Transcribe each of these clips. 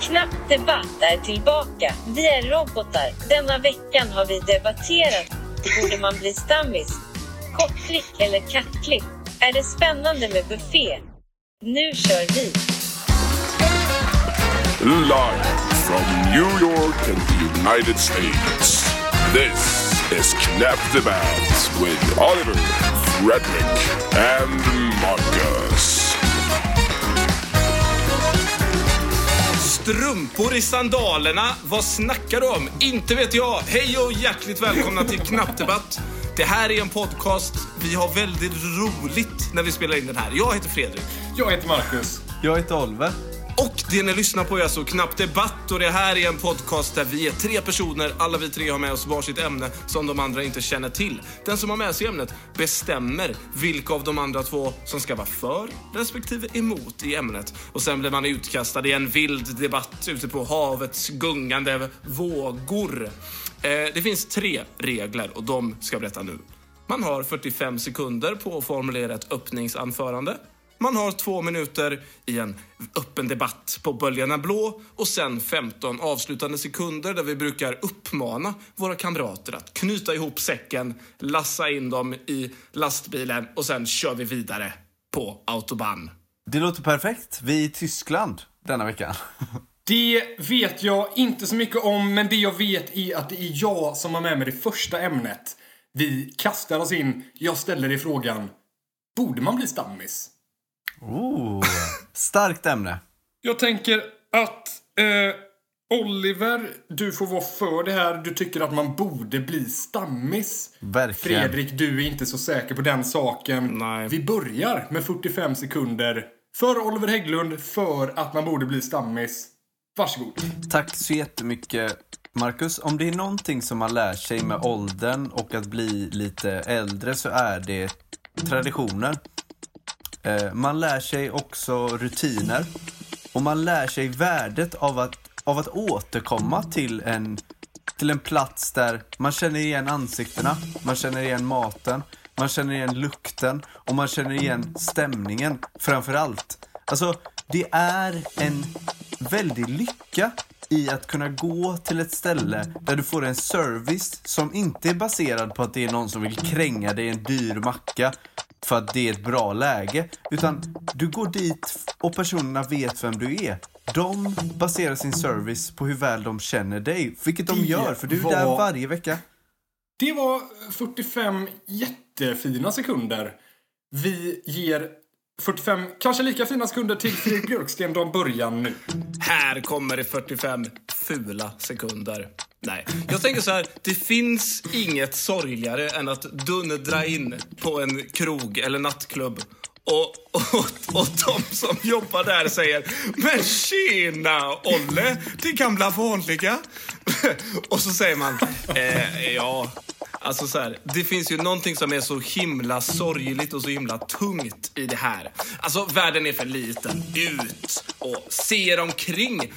Knapp debatt är tillbaka. Vi är robotar. Denna veckan har vi debatterat. Borde man bli stammis? Koppklick eller kattklick? Är det spännande med buffé? Nu kör vi! Live from New York and the United States. This is Knapp Debatt with Oliver, Fredrik, and Marcus. Strumpor i sandalerna, vad snackar du om? Inte vet jag. Hej och hjärtligt välkomna till Knappdebatt. Det här är en podcast. Vi har väldigt roligt när vi spelar in den här. Jag heter Fredrik. Jag heter Marcus. Jag heter Oliver. Och det ni lyssnar på är alltså Knapp Debatt och det här är en podcast där vi är tre personer, alla vi tre har med oss varsitt ämne som de andra inte känner till. Den som har med sig ämnet bestämmer vilka av de andra två som ska vara för respektive emot i ämnet. Och sen blir man utkastad i en vild debatt ute på havets gungande vågor. Eh, det finns tre regler och de ska jag berätta nu. Man har 45 sekunder på att formulera ett öppningsanförande. Man har två minuter i en öppen debatt på Böljarna Blå och sen 15 avslutande sekunder där vi brukar uppmana våra kamrater att knyta ihop säcken, lassa in dem i lastbilen och sen kör vi vidare på autobahn. Det låter perfekt. Vi är i Tyskland denna veckan. Det vet jag inte så mycket om, men det jag vet är att det är jag som har med mig det första ämnet. Vi kastar oss in. Jag ställer dig frågan. Borde man bli stammis? Oh, starkt ämne. Jag tänker att eh, Oliver, du får vara för det här. Du tycker att man borde bli stammis. Verkligen. Fredrik, du är inte så säker på den saken. Nej. Vi börjar med 45 sekunder för Oliver Hägglund för att man borde bli stammis. Varsågod. Tack så jättemycket, Marcus. Om det är någonting som man lär sig med åldern och att bli lite äldre så är det traditioner. Eh, man lär sig också rutiner. Och man lär sig värdet av att, av att återkomma till en, till en plats där man känner igen ansiktena, man känner igen maten, man känner igen lukten och man känner igen stämningen framför allt. Alltså, det är en väldig lycka i att kunna gå till ett ställe där du får en service som inte är baserad på att det är någon som vill kränga dig en dyr macka för att det är ett bra läge. Utan du går dit och personerna vet vem du är. De baserar sin service på hur väl de känner dig. Vilket de Det gör, för du är där var- varje vecka. Det var 45 jättefina sekunder. Vi ger 45, kanske lika fina sekunder till Fredrik Björksten. De börjar nu. Här kommer det 45 fula sekunder. Nej, jag tänker så här. Det finns inget sorgligare än att dundra in på en krog eller nattklubb och, och, och de som jobbar där säger Men tjena Olle, det gamla vanliga. och så säger man eh, Ja, alltså så här. Det finns ju någonting som är så himla sorgligt och så himla tungt i det här. Alltså världen är för liten. Ut och se er omkring.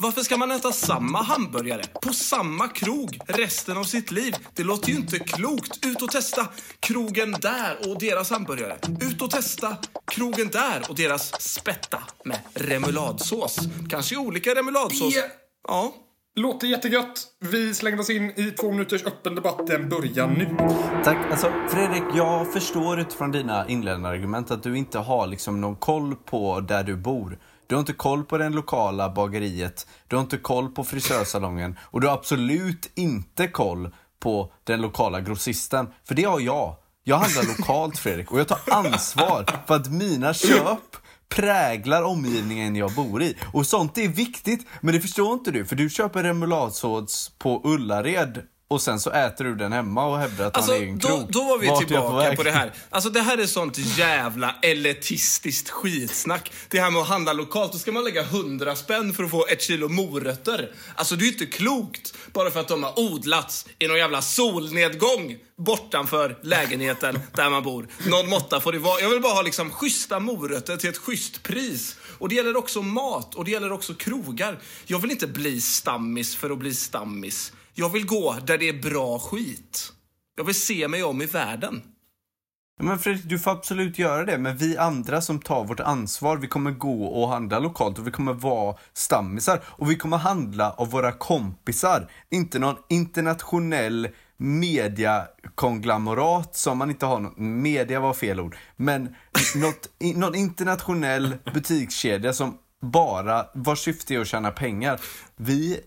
Varför ska man äta samma hamburgare på samma krog resten av sitt liv? Det låter ju inte klokt. Ut och testa krogen där och deras hamburgare. Ut och testa krogen där och deras spätta med remouladsås. Kanske olika remouladsås. Det- Ja. Låter jättegött. Vi slänger oss in i två minuters öppen debatt. Den börjar nu. Tack. Alltså, Fredrik, jag förstår utifrån dina inledande argument att du inte har liksom någon koll på där du bor. Du har inte koll på det lokala bageriet, du har inte koll på frisörsalongen och du har absolut inte koll på den lokala grossisten. För det har jag. Jag handlar lokalt, Fredrik, och jag tar ansvar för att mina köp präglar omgivningen jag bor i. Och sånt är viktigt, men det förstår inte du. För du köper remouladsås på Ullared och sen så äter du den hemma och hävdar att Alltså, man är en då, krog. då var vi Vart tillbaka väg? på det här. Alltså det här är sånt jävla elitistiskt skitsnack. Det här med att handla lokalt, då ska man lägga 100 spänn för att få ett kilo morötter. Alltså det är ju inte klokt. Bara för att de har odlats i någon jävla solnedgång bortanför lägenheten där man bor. Någon måtta får det vara. Jag vill bara ha liksom schyssta morötter till ett schysst pris. Och det gäller också mat och det gäller också krogar. Jag vill inte bli stammis för att bli stammis. Jag vill gå där det är bra skit. Jag vill se mig om i världen. Men Fredrik, du får absolut göra det. Men vi andra som tar vårt ansvar, vi kommer gå och handla lokalt och vi kommer vara stammisar. Och vi kommer handla av våra kompisar. Inte någon internationell mediakonglomerat som man inte har något, media var fel ord, men något, någon internationell butikskedja som bara, vars syfte är att tjäna pengar. Vi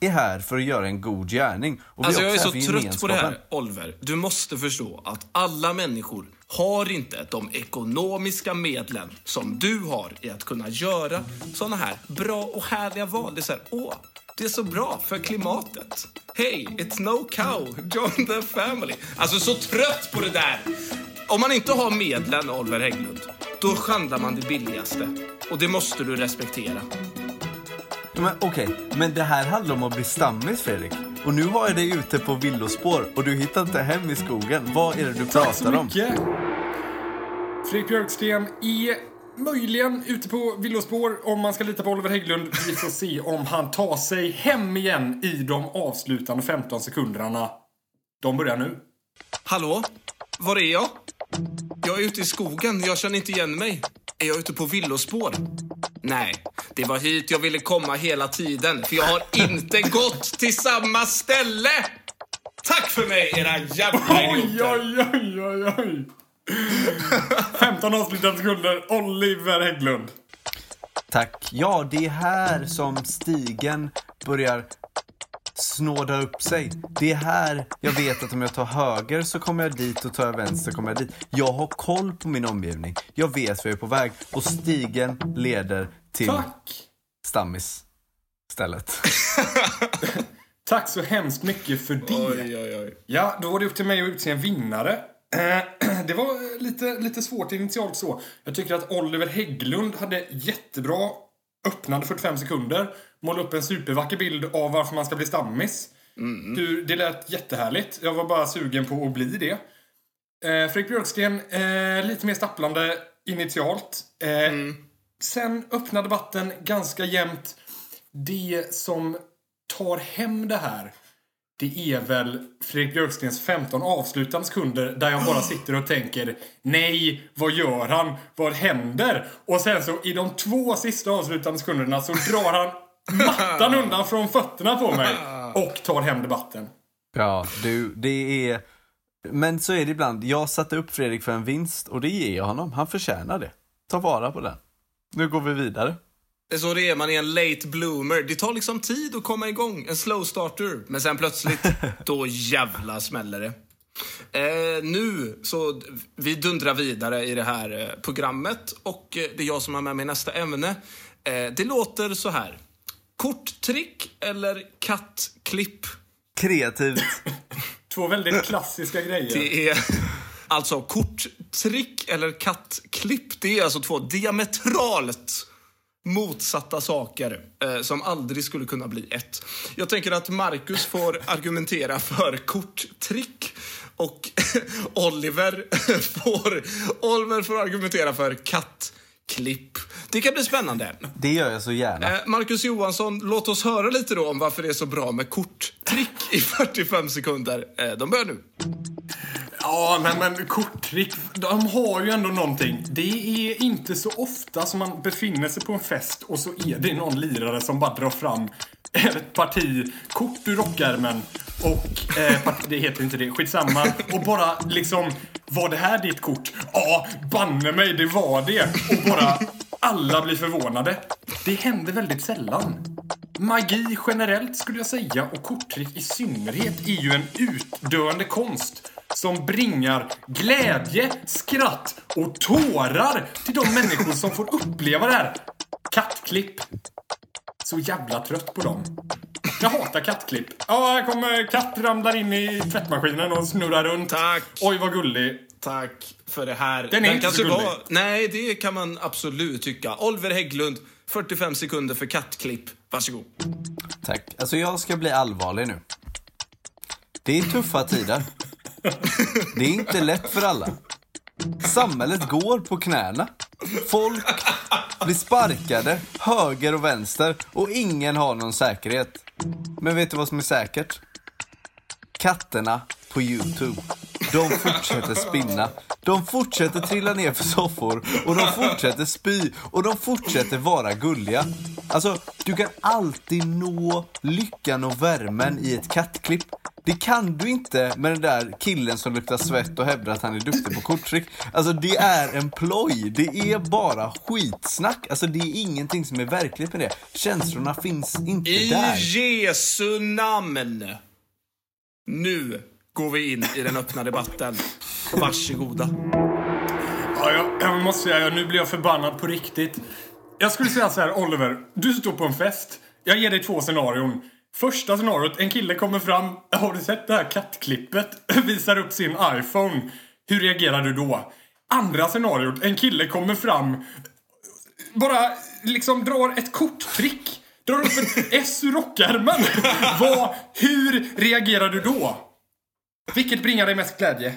är här för att göra en god gärning. Och vi Alltså jag är så trött på det här. Oliver. Du måste förstå att alla människor har inte de ekonomiska medlen som du har i att kunna göra såna här bra och härliga val. Det är så här, åh, det är så bra för klimatet. Hey, it's no cow, join the family. Alltså så trött på det där. Om man inte har medlen, Oliver Hägglund, då handlar man det billigaste. Och det måste du respektera. Men okej, men det här handlar om att bli stammis Fredrik. Och nu har jag dig ute på villospår och du hittar inte hem i skogen. Vad är det du Tack så pratar om? mycket! Fredrik Björksten är möjligen ute på villospår om man ska lita på Oliver Hägglund. Vi får se om han tar sig hem igen i de avslutande 15 sekunderna. De börjar nu. Hallå? Var är jag? Jag är ute i skogen. Jag känner inte igen mig. Är jag ute på villospår? Nej, det var hit jag ville komma hela tiden. För jag har inte gått till samma ställe! Tack för mig, era jävla Oj, idioter! oj, oj, oj, oj! 15 avslutande sekunder. Oliver Hägglund. Tack. Ja, det är här som stigen börjar snåda upp sig. Det är här jag vet att om jag tar höger så kommer jag dit och tar jag vänster kommer jag dit. Jag har koll på min omgivning. Jag vet var jag är på väg och stigen leder till Tack! stammis stället. Tack så hemskt mycket för det. Oj, oj, oj. Ja, då var det upp till mig att utse en vinnare. Det var lite, lite svårt initialt så. Jag tycker att Oliver Hägglund hade jättebra öppnande 45 sekunder. Målade upp en supervacker bild av varför man ska bli stammis. Du, det lät jättehärligt. Jag var bara sugen på att bli det. Eh, Fredrik Björksten, eh, lite mer stapplande initialt. Eh, Sen öppnar debatten ganska jämnt. Det som tar hem det här det är väl Fredrik Björkstens 15 avslutande sekunder där jag bara sitter och tänker Nej, vad gör han? Vad händer? Och sen så i de två sista avslutande sekunderna så drar han mattan undan från fötterna på mig och tar hem debatten. Ja, du, det är... Men så är det ibland. Jag satte upp Fredrik för en vinst och det ger jag honom. Han förtjänar det. Ta vara på den. Nu går vi vidare. Det är så det är, man är en late bloomer. Det tar liksom tid att komma igång, en slow starter. Men sen plötsligt, då jävla smäller det. Eh, nu så, vi dundrar vidare i det här eh, programmet och eh, det är jag som har med mig nästa ämne. Eh, det låter så här. Korttrick eller kattklipp? Kreativt. Två väldigt klassiska grejer. Det är alltså korttrick eller kattklipp. Det är alltså två diametralt motsatta saker eh, som aldrig skulle kunna bli ett. Jag tänker att Marcus får argumentera för korttrick och Oliver får, Oliver får argumentera för kattklipp. Det kan bli spännande. Det gör jag så gärna. Eh, Marcus Johansson, låt oss höra lite då om varför det är så bra med korttrick i 45 sekunder. Eh, de börjar nu. Ja, men, men korttrick, de har ju ändå någonting. Det är inte så ofta som man befinner sig på en fest och så är det någon lirare som bara drar fram ett parti kort ur rockärmen och, eh, parti, det heter inte det, skitsamma. Och bara liksom, var det här ditt kort? Ja, banne mig, det var det. Och bara alla blir förvånade. Det händer väldigt sällan. Magi generellt skulle jag säga och korttrick i synnerhet är ju en utdöende konst som bringar glädje, skratt och tårar till de människor som får uppleva det här. Kattklipp. Så jävla trött på dem. Jag hatar kattklipp. Ja, här kommer katt ramlar in i tvättmaskinen och snurrar runt. Tack. Oj, vad gullig. Tack för det här. Den är inte kanske så gullig. var- Nej, det kan man absolut tycka. Oliver Hägglund, 45 sekunder för kattklipp. Varsågod. Tack. Alltså jag ska bli allvarlig nu. Det är tuffa tider. Det är inte lätt för alla. Samhället går på knäna. Folk blir sparkade höger och vänster och ingen har någon säkerhet. Men vet du vad som är säkert? Katterna på Youtube. De fortsätter spinna. De fortsätter trilla ner för soffor och de fortsätter spy och de fortsätter vara gulliga. Alltså, du kan alltid nå lyckan och värmen i ett kattklipp. Det kan du inte med den där killen som luktar svett och hävdar att han är duktig på korttrick. Alltså det är en ploj, det är bara skitsnack. Alltså det är ingenting som är verkligt med det. Känslorna finns inte I där. Jesu namn! Nu går vi in i den öppna debatten. Varsågoda. Ja, jag, jag måste säga, nu blir jag förbannad på riktigt. Jag skulle säga så här, Oliver. Du står på en fest. Jag ger dig två scenarion. Första scenariot, en kille kommer fram. Har du sett det här kattklippet? Visar upp sin iPhone. Hur reagerar du då? Andra scenariot, en kille kommer fram. Bara liksom drar ett korttrick. Drar upp ett S ur rockärmen. Vad, hur reagerar du då? Vilket bringar dig mest glädje?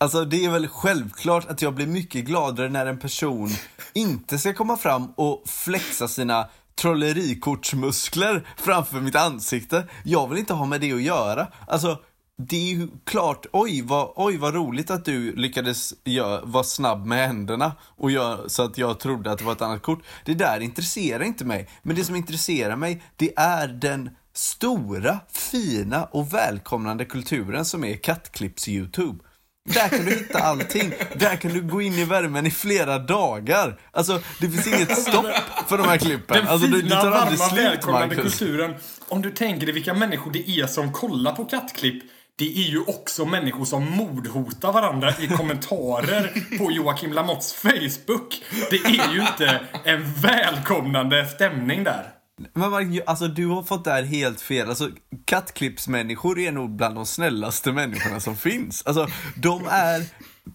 Alltså det är väl självklart att jag blir mycket gladare när en person inte ska komma fram och flexa sina trollerikortsmuskler framför mitt ansikte. Jag vill inte ha med det att göra. Alltså, det är ju klart, oj vad, oj vad roligt att du lyckades gör, vara snabb med händerna och gör, så att jag trodde att det var ett annat kort. Det där intresserar inte mig. Men det som intresserar mig, det är den stora, fina och välkomnande kulturen som är kattklipps-youtube. Där kan du hitta allting. Där kan du gå in i värmen i flera dagar. Alltså, det finns inget stopp för de här klippen. Den alltså, det, det tar aldrig varma, slut, Marcus. kulturen. Om du tänker dig vilka människor det är som kollar på kattklipp. Det är ju också människor som mordhotar varandra i kommentarer på Joakim Lamotts Facebook. Det är ju inte en välkomnande stämning där. Men man, alltså du har fått det här helt fel. Alltså kattklippsmänniskor är nog bland de snällaste människorna som finns. Alltså de är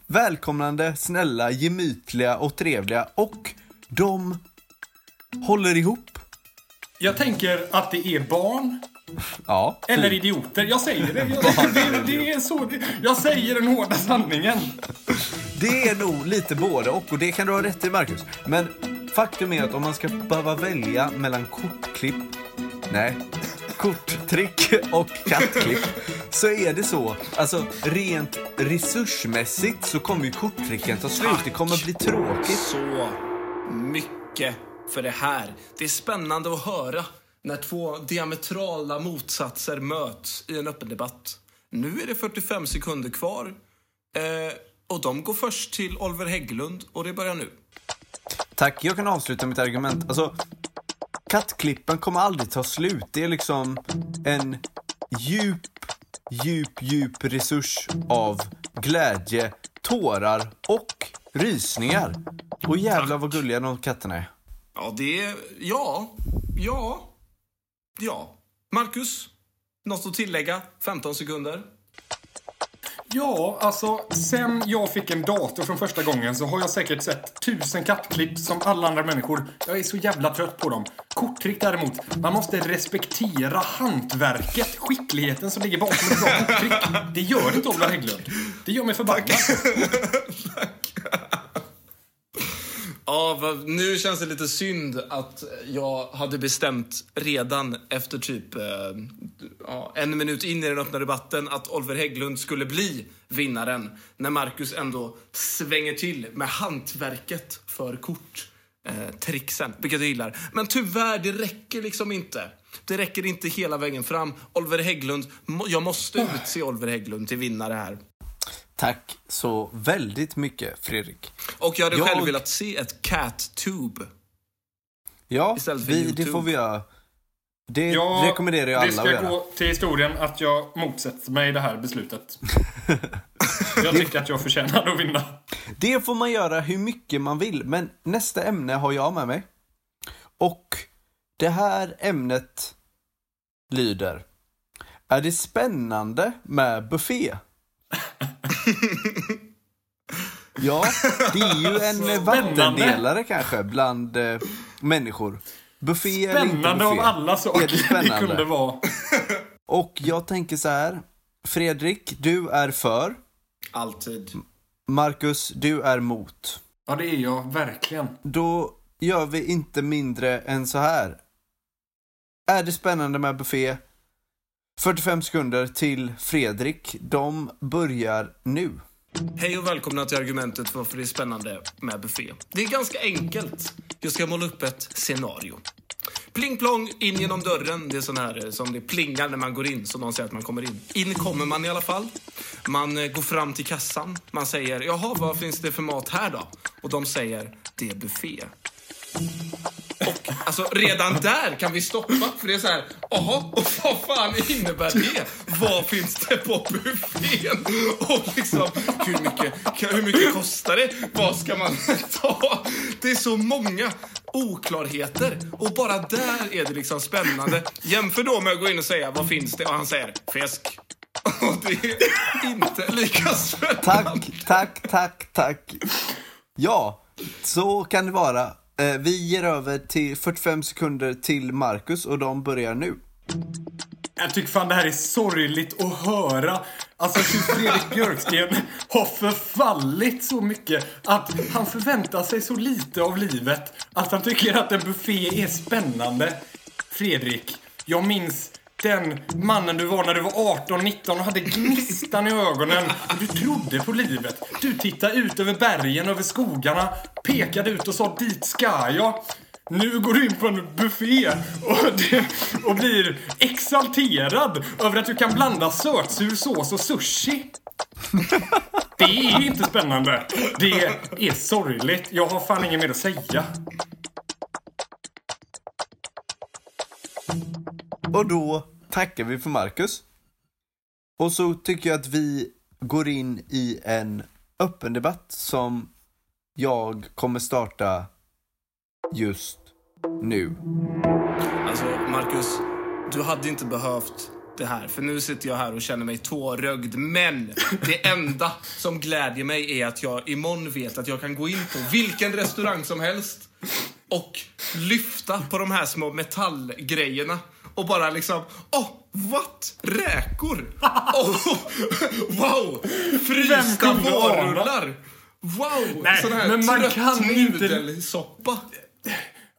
välkomnande, snälla, gemytliga och trevliga och de håller ihop. Jag tänker att det är barn Ja. eller idioter. Jag säger det. Jag, det, det är så. Jag säger den hårda sanningen. Det är nog lite både och och det kan du ha rätt i Marcus. Men faktum är att om man ska behöva välja mellan kortklipp, nej, korttrick och kattklipp så är det så. Alltså rent resursmässigt så kommer ju korttricken ta slut. Det kommer bli tråkigt. Så mycket för det här. Det är spännande att höra när två diametrala motsatser möts i en öppen debatt. Nu är det 45 sekunder kvar. Eh, och de går först till Oliver Hägglund och det börjar nu. Tack, jag kan avsluta mitt argument. Alltså, kattklippen kommer aldrig ta slut. Det är liksom en djup, djup, djup resurs av glädje, tårar och rysningar. Och jävlar vad gulliga de katterna är. Ja, det är... Ja. Ja. Ja. Marcus, något att tillägga? 15 sekunder. Ja, alltså sen jag fick en dator från första gången så har jag säkert sett tusen kattklipp som alla andra människor. Jag är så jävla trött på dem. Korttrick däremot, man måste respektera hantverket, skickligheten som ligger bakom ett bra korttrick. Det gör inte Oliver Hägglund. Det gör mig förbannad. Ja, nu känns det lite synd att jag hade bestämt redan efter typ eh, ja, en minut in i den öppna debatten att Oliver Hägglund skulle bli vinnaren när Marcus ändå svänger till med hantverket för kort. Eh, trixen, vilket jag gillar. Men tyvärr, det räcker liksom inte. Det räcker inte hela vägen fram. Oliver Hägglund, jag måste utse Oliver Hägglund till vinnare här. Tack så väldigt mycket, Fredrik. Och jag hade Jag- själv velat se ett cat-tube. Ja, Istället för vi, det får vi göra. Det Jag, rekommenderar jag det alla ska att göra. gå till historien att jag motsätter mig det här beslutet. jag tycker att jag förtjänar att vinna. Det får man göra hur mycket man vill, men nästa ämne har jag med mig. Och det här ämnet lyder. Är det spännande med buffé? ja, det är ju en vattendelare kanske bland eh, människor. Buffé eller inte Spännande buffé. av alla Är saker det det spännande? kunde vara. Och jag tänker så här. Fredrik, du är för. Alltid. Marcus, du är mot. Ja, det är jag verkligen. Då gör vi inte mindre än så här. Är det spännande med buffé? 45 sekunder till Fredrik. De börjar nu. Hej och välkomna till argumentet för varför det är spännande med buffé. Det är ganska enkelt. Jag ska måla upp ett scenario. Pling plong, in genom dörren. Det är sån här eh, som det plingar när man går in, som någon säger att man kommer in. In kommer man i alla fall. Man eh, går fram till kassan. Man säger, jaha, vad finns det för mat här då? Och de säger, det är buffé. Och alltså redan där kan vi stoppa, för det är så här, jaha, och vad fan innebär det? Vad finns det på buffén? Och liksom, hur mycket, hur mycket kostar det? Vad ska man ta? Det är så många oklarheter och bara där är det liksom spännande. Jämför då med att gå in och säga, vad finns det? Och han säger, fisk. Och det är inte lika spännande. Tack, tack, tack, tack. Ja, så kan det vara. Eh, Vi ger över till 45 sekunder till Marcus och de börjar nu. Jag tycker fan det här är sorgligt att höra. Alltså hur Fredrik Björksten har förfallit så mycket att han förväntar sig så lite av livet att han tycker att en buffé är spännande. Fredrik, jag minns den mannen du var när du var 18-19 och hade gnistan i ögonen. Du trodde på livet. Du tittade ut över bergen, över skogarna, pekade ut och sa dit ska jag. Nu går du in på en buffé och, det, och blir exalterad över att du kan blanda sötsur sås och sushi. Det är inte spännande. Det är sorgligt. Jag har fan inget mer att säga. Och då tackar vi för Marcus. Och så tycker jag att vi går in i en öppen debatt som jag kommer starta just nu. Alltså, Marcus, du hade inte behövt det här. För nu sitter jag här och känner mig tårögd. Men det enda som glädjer mig är att jag imorgon vet att jag kan gå in på vilken restaurang som helst och lyfta på de här små metallgrejerna och bara liksom, åh, oh, what? Räkor? Oh, wow! Frysta vårrullar! Wow! Nej, sån här men man trött kan inte- nudelsoppa.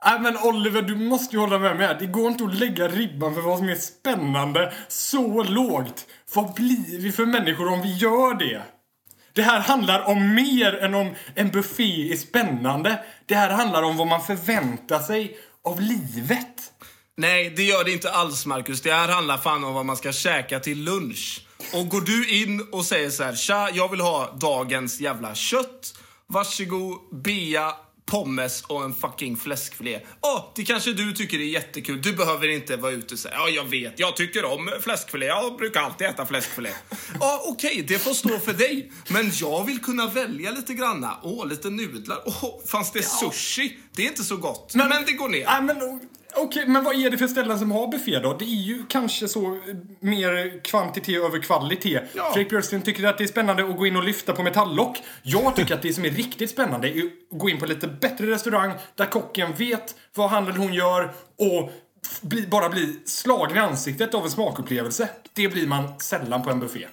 Nej men Oliver, du måste ju hålla med mig här. Det går inte att lägga ribban för vad som är spännande så lågt. Vad blir vi för människor om vi gör det? Det här handlar om mer än om en buffé är spännande. Det här handlar om vad man förväntar sig av livet. Nej, det gör det inte alls, Marcus. Det här handlar fan om vad man ska käka till lunch. Och går du in och säger så här, tja, jag vill ha dagens jävla kött. Varsågod, bea, pommes och en fucking fläskfilé. Åh, det kanske du tycker är jättekul. Du behöver inte vara ute och säga, ja, jag vet, jag tycker om fläskfilé. Jag brukar alltid äta fläskfilé. Ja, okej, det får stå för dig. Men jag vill kunna välja lite granna. Åh, lite nudlar. Åh, fanns det sushi? Det är inte så gott, men, det går ner. Nej men okej, men vad är det för ställen som har buffé då? Det är ju kanske så eh, mer kvantitet över kvalitet. Ja. Fredrik Björksten tycker att det är spännande att gå in och lyfta på metalllock. Jag tycker att det som är riktigt spännande är att gå in på lite bättre restaurang där kocken vet vad han eller hon gör och bli, bara bli slagen i ansiktet av en smakupplevelse. Det blir man sällan på en buffé.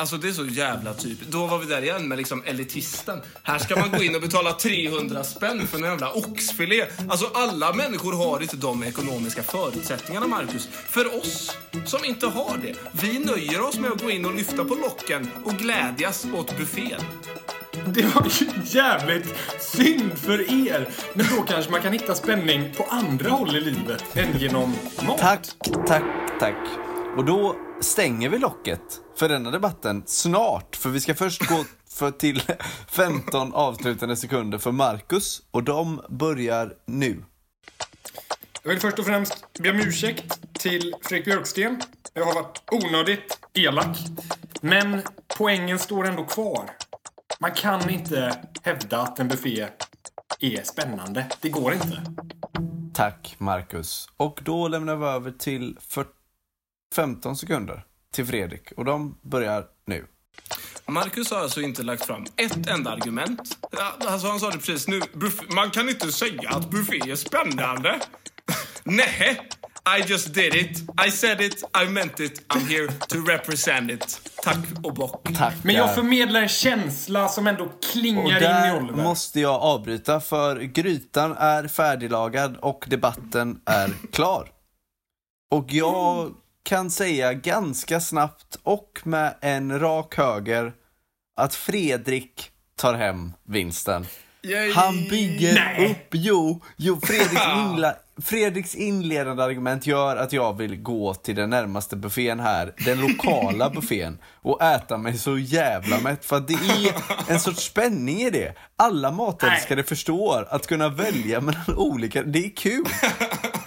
Alltså det är så jävla typ. Då var vi där igen med liksom elitisten. Här ska man gå in och betala 300 spänn för en jävla oxfilé. Alltså alla människor har inte de ekonomiska förutsättningarna, Marcus. För oss som inte har det, vi nöjer oss med att gå in och lyfta på locken och glädjas åt buffén. Det var ju jävligt synd för er. Men då kanske man kan hitta spänning på andra håll i livet än genom mat. Tack, tack, tack. Och då stänger vi locket för denna debatten snart. För vi ska först gå för till 15 avslutande sekunder för Marcus. Och de börjar nu. Jag vill först och främst be om ursäkt till Fredrik Björksten. Jag har varit onödigt elak. Men poängen står ändå kvar. Man kan inte hävda att en buffé är spännande. Det går inte. Tack, Marcus. Och då lämnar vi över till för 15 sekunder till Fredrik. Och de börjar nu. Marcus har alltså inte lagt fram ett enda argument. Alltså han sa det precis nu. Buff- man kan inte säga att buffé är spännande. Nej, I just did it. I said it, I meant it. I'm here to represent it. Tack och bock. Tack. Men jag förmedlar en känsla som ändå Och klingar in i där Oliver. måste jag avbryta för grytan är färdiglagad och debatten är klar. Och jag kan säga ganska snabbt och med en rak höger att Fredrik tar hem vinsten. Yay! Han bygger Nej. upp, jo, jo Fredriks, inla, Fredriks inledande argument gör att jag vill gå till den närmaste buffén här, den lokala buffén, och äta mig så jävla mätt. För att det är en sorts spänning i det. Alla matälskare förstår att kunna välja mellan olika, det är kul.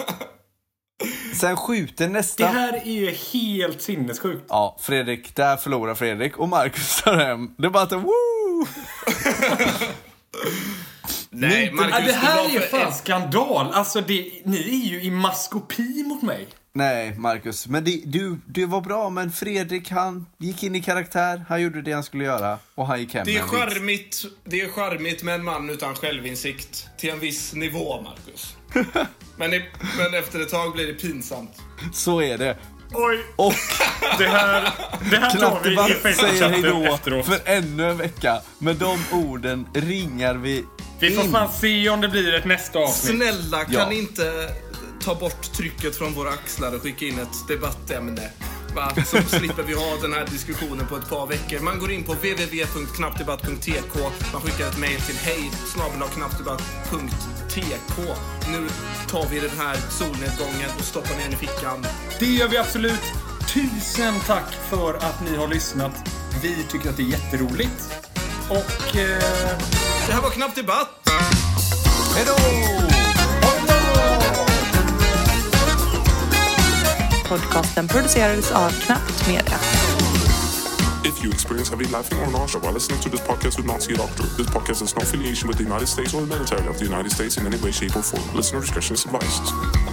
Sen skjuter Det nästa... här är helt sinnessjukt. Ja, Fredrik, där förlorar Fredrik och Marcus tar hem. Det är bara att woo! Nej, Marcus, det här är för- fan skandal. Alltså, det, ni är ju i maskopi mot mig. Nej, Marcus, men det, du, du var bra, men Fredrik han gick in i karaktär, han gjorde det han skulle göra och han gick hem Det är, charmigt, det är charmigt med en man utan självinsikt. Till en viss nivå, Marcus. Men, i, men efter ett tag blir det pinsamt. Så är det. Oj, Och det här, det här tar vi i säger hej Facebook-chatten då efteråt. för ännu en vecka. Med de orden ringar vi Vi får in. fan se om det blir ett nästa avsnitt. Snälla, kan Ja. ni inte ta bort trycket från våra axlar och skicka in ett debattämne? Va? Så slipper vi ha den här diskussionen på ett par veckor. Man går in på www.knappdebatt.tk. Man skickar ett mejl till hej knappdebatt.tk. Nu tar vi den här solnedgången och stoppar ner den i fickan. Det gör vi absolut. Tusen tack för att ni har lyssnat. Vi tycker att det är jätteroligt. Och... Eh, Det här var Knapp Debatt. Hej då! Podcasten producerades av Knappt Media. If you experience heavy laughing or nausea while listening to this podcast, do not see a doctor. This podcast has no affiliation with the United States or the military of the United States in any way, shape, or form. Listener discretion is advised.